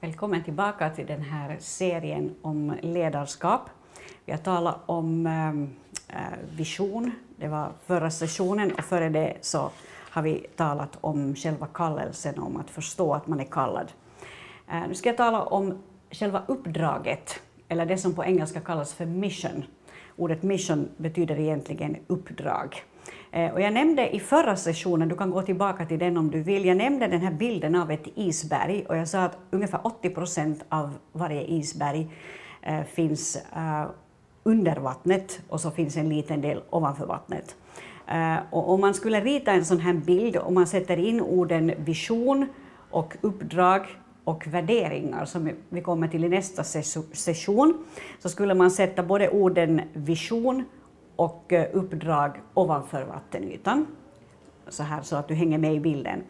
Välkommen tillbaka till den här serien om ledarskap. Vi har talat om ehm, eh, vision, det var förra sessionen, och före det så har vi talat om själva kallelsen, om att förstå att man är kallad. Eh, nu ska jag tala om själva uppdraget, eller det som på engelska kallas för mission. Ordet mission betyder egentligen uppdrag. Eh, och jag nämnde i förra sessionen, du kan gå tillbaka till den om du vill, jag nämnde den här bilden av ett isberg och jag sa att ungefär 80 procent av varje isberg eh, finns eh, under vattnet och så finns en liten del ovanför vattnet. Och om man skulle rita en sån här bild, och man sätter in orden vision och uppdrag och värderingar, som vi kommer till i nästa session, så skulle man sätta både orden vision och eh, uppdrag ovanför vattenytan. Så här så att du hänger med i bilden.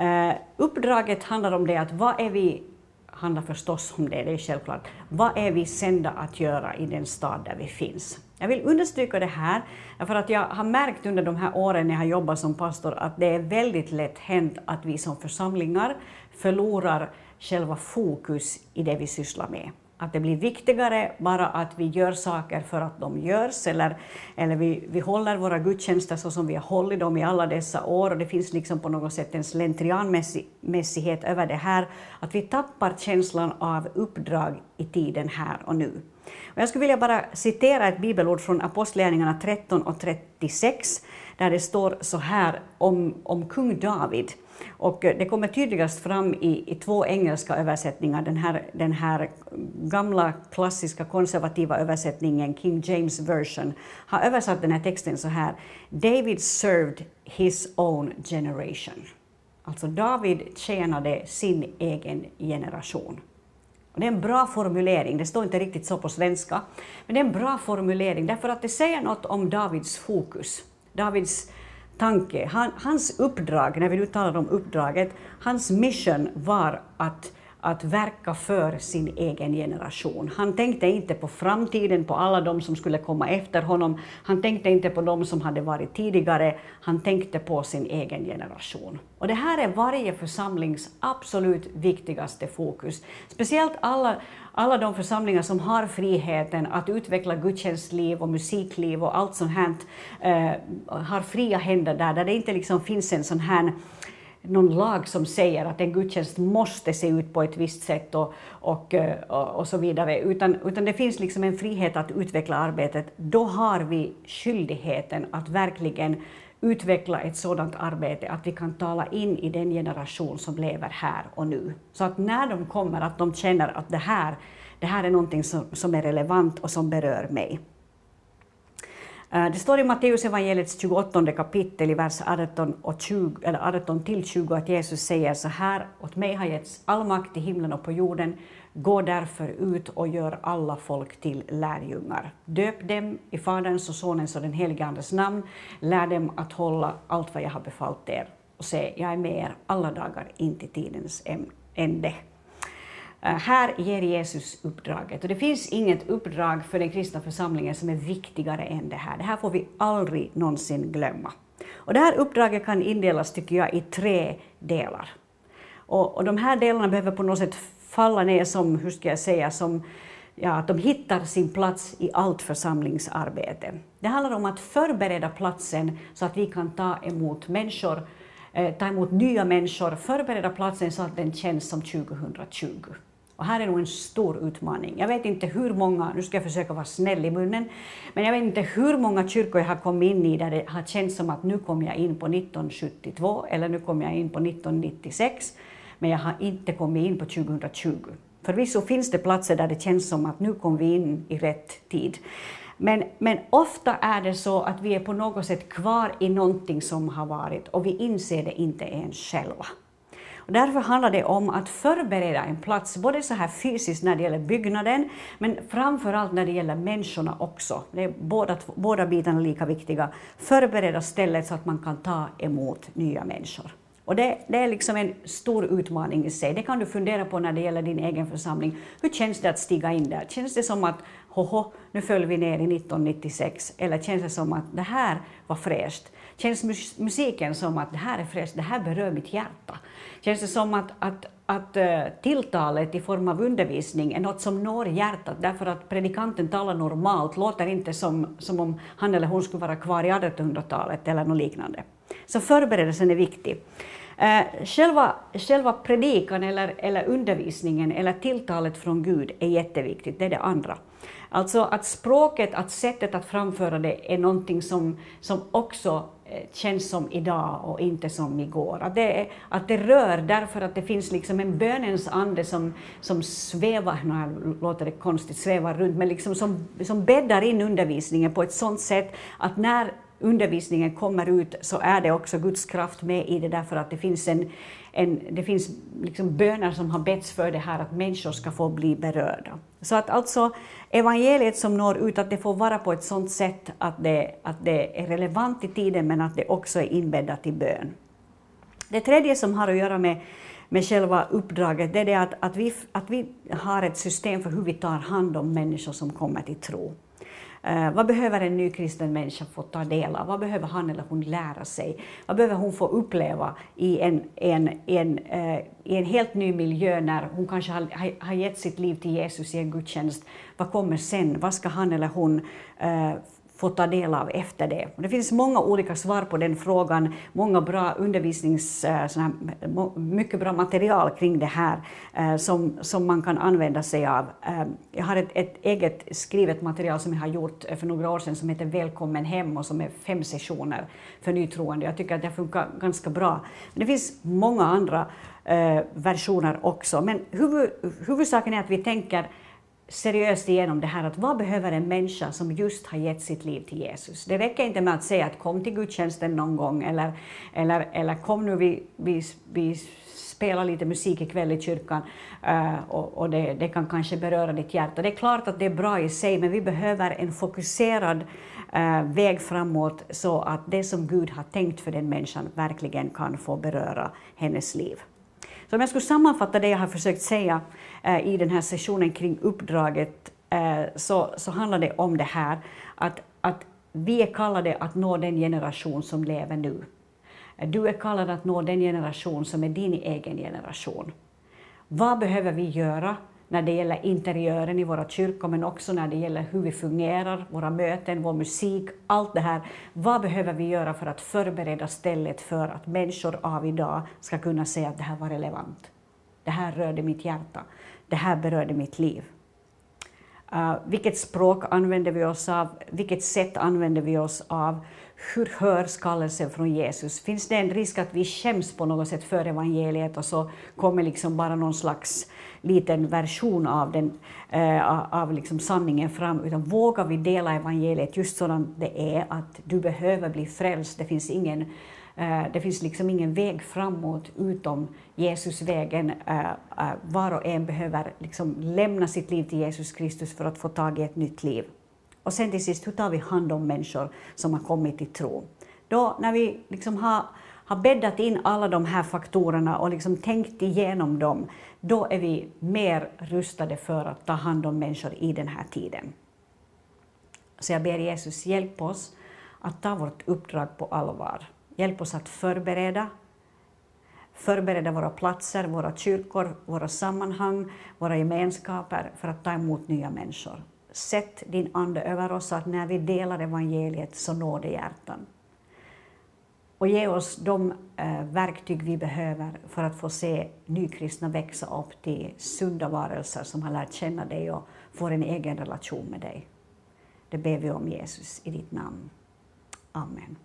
Uh, uppdraget handlar om det att vad är vi, handlar förstås om det, det är självklart, vad är vi sända att göra i den stad där vi finns? Jag vill understryka det här, för att jag har märkt under de här åren när jag har jobbat som pastor att det är väldigt lätt hänt att vi som församlingar förlorar själva fokus i det vi sysslar med att det blir viktigare bara att vi gör saker för att de görs, eller, eller vi, vi håller våra gudstjänster så som vi har hållit dem i alla dessa år, och det finns liksom på något sätt en slentrianmässighet över det här, att vi tappar känslan av uppdrag i tiden här och nu. Och jag skulle vilja bara citera ett bibelord från Apostlagärningarna 13 och 36, där det står så här om, om kung David. Och eh, det kommer tydligast fram i, i två engelska översättningar. Den här, den här gamla klassiska konservativa översättningen, King James version, har översatt den här texten så här. David served his own generation. Alltså David tjänade sin egen generation. Och det är en bra formulering, det står inte riktigt så på svenska, men det är en bra formulering därför att det säger något om Davids fokus. Davids tanke. Han, hans uppdrag, när vi nu talar om uppdraget, hans mission var att att verka för sin egen generation. Han tänkte inte på framtiden, på alla de som skulle komma efter honom. Han tänkte inte på de som hade varit tidigare. Han tänkte på sin egen generation. Och det här är varje församlings absolut viktigaste fokus. Speciellt alla, alla de församlingar som har friheten att utveckla gudstjänstliv och musikliv och allt sånt här, eh, har fria händer där, där det inte liksom finns en sån här någon lag som säger att en gudstjänst måste se ut på ett visst sätt och, och, och, och, så vidare, utan, utan det finns liksom en frihet att utveckla arbetet, då har vi skyldigheten att verkligen utveckla ett sådant arbete att vi kan tala in i den generation som lever här och nu. Så att när de kommer, att de känner att det här, det här är någonting som, som är relevant och som berör mig. Eh, det står i Matteus evangeliets 28 kapitel i vers 18, och 20, eller 18 till 20 att Jesus säger så här, åt mig har getts all makt i himlen och på jorden, gå därför ut och gör alla folk till lärjungar. Döp dem i Faderns och Sonens och den helige Andes namn, lär dem att hålla allt vad jag har befallt er. Och se, jag är med er alla dagar in till tidens ände. Eh, här ger Jesus uppdraget. Och det finns inget uppdrag för den kristna församlingen som är viktigare än det här. Det här får vi aldrig någonsin glömma. Och det här uppdraget kan indelas, tycker jag, i tre delar. Och, och de här delarna behöver på något sätt falla ner som, hur ska jag säga, som ja, att de hittar sin plats i allt församlingsarbete. Det handlar om att förbereda platsen så att vi kan ta emot människor, eh, ta emot nya människor, förbereda platsen så att den känns som 2020. Och här är nog en stor utmaning. Jag vet inte hur många, nu ska jag försöka vara snäll i munnen, men jag vet inte hur många kyrkor jag har kommit in i där det har känts som att nu kom jag in på 1972 eller nu kom jag in på 1996, men jag har inte kommit in på 2020. Förvisso finns det platser där det känns som att nu kom vi in i rätt tid. Men, men ofta är det så att vi är på något sätt kvar i någonting som har varit och vi inser det inte ens själva. Och därför handlar det om att förbereda en plats, både så här fysiskt när det gäller byggnaden, men framför allt när det gäller människorna också. Det är båda, båda bitarna lika viktiga. Förbereda stället så att man kan ta emot nya människor. Och det, det, är liksom en stor utmaning i sig. Det kan du fundera på när det gäller din egen församling. Hur känns det att stiga in där? Känns det som att hoho, nu föll vi ner i 1996? Eller känns det som att det här var fräscht? Känns musiken som att det här är fräscht, det här berör mitt hjärta? Känns det som att, att, att eh, tilltalet i form av undervisning är något som når hjärtat därför att predikanten talar normalt, låter inte som, som om han eller hon skulle vara kvar i 1800-talet eller något liknande. Så förberedelsen är viktig. Eh, själva, själva predikan eller, eller undervisningen eller tilltalet från Gud är jätteviktigt, det är det andra. Alltså att språket, att sättet att framföra det är någonting som, som också eh, känns som idag och inte som igår. Att det, att det rör därför att det finns liksom en bönens ande som, som svävar, nu låter det konstigt, svävar runt, men liksom som, som bäddar in undervisningen på ett sådant sätt att när undervisningen kommer ut så är det också Guds kraft med i det därför att det finns, en, en, det finns liksom böner som har betts för det här att människor ska få bli berörda. Så att alltså evangeliet som når ut, att det får vara på ett sådant sätt att det, att det är relevant i tiden men att det också är inbäddat i bön. Det tredje som har att göra med, med själva uppdraget det är det att, att, vi, att vi har ett system för hur vi tar hand om människor som kommer till tro. Eh, vad behöver en ny kristen människa få ta del av? Vad behöver han eller hon lära sig? Vad behöver hon få uppleva i en, en, en, eh, i en helt ny miljö när hon kanske har, har gett sitt liv till Jesus i en gudstjänst? Vad kommer sen? Vad ska han eller hon eh, få ta del av efter det. Och det finns många olika svar på den frågan, många bra undervisnings, eh, här, mycket bra material kring det här eh, som, som man kan använda sig av. Eh, jag har ett, ett eget skrivet material som jag har gjort för några år sedan som heter Välkommen hem och som är fem sessioner för nytroende. Jag tycker att det funkar ganska bra. Men det finns många andra versioner också, men huvud, huvudsaken är att vi tänker seriöst igenom det här att vad behöver en människa som just har gett sitt liv till Jesus? Det räcker inte med att säga att kom till gudstjänsten någon gång eller, eller, eller kom nu, vi, vi, vi spelar lite musik ikväll i kyrkan eh, och, och det, det, kan kanske beröra ditt hjärta. Det är klart att det är bra i sig, men vi behöver en fokuserad eh, väg framåt så att det som Gud har tänkt för den människan verkligen kan få beröra hennes liv. Så om jag skulle sammanfatta det jag har försökt säga eh, i den här sessionen kring uppdraget eh, så, så handlar det om det här att, att vi är kallade att nå den generation som lever nu. Du är kallad att nå den generation som är din egen generation. Vad behöver vi göra när det gäller interiören i våra kyrkor, men också när det gäller hur vi fungerar, våra möten, vår musik, allt det här. Vad behöver vi göra för att förbereda stället för att människor av idag ska kunna säga att det här var relevant? Det här rörde mitt hjärta. Det här berörde mitt liv. Uh, vilket språk använder vi oss av? Vilket sätt använder vi oss av? Hur hörs kallelsen från Jesus? Finns det en risk att vi skäms på något sätt för evangeliet och så kommer liksom bara någon slags liten version av, den, eh, av liksom sanningen fram, utan vågar vi dela evangeliet just sådant det är, att du behöver bli frälst, det finns ingen eh, det finns liksom ingen väg framåt utom Jesusvägen. Eh, eh, var och en behöver liksom lämna sitt liv till Jesus Kristus för att få tag i ett nytt liv. Och sen till sist, hur tar vi hand om människor som har kommit till tro? Då, när vi liksom har, har bäddat in alla de här faktorerna och liksom tänkt igenom dem, då är vi mer rustade för att ta hand om människor i den här tiden. Så jag ber Jesus, hjälp oss att ta vårt uppdrag på allvar. Hjälp oss att förbereda, förbereda våra platser, våra kyrkor, våra sammanhang, våra gemenskaper för att ta emot nya människor. Sätt din Ande över oss så att när vi delar evangeliet så når det hjärtan. Och ge oss de eh, verktyg vi behöver för att få se nykristna växa upp till sunda varelser som har lärt känna dig och får en egen relation med dig. Det ber vi om Jesus i ditt namn. Amen.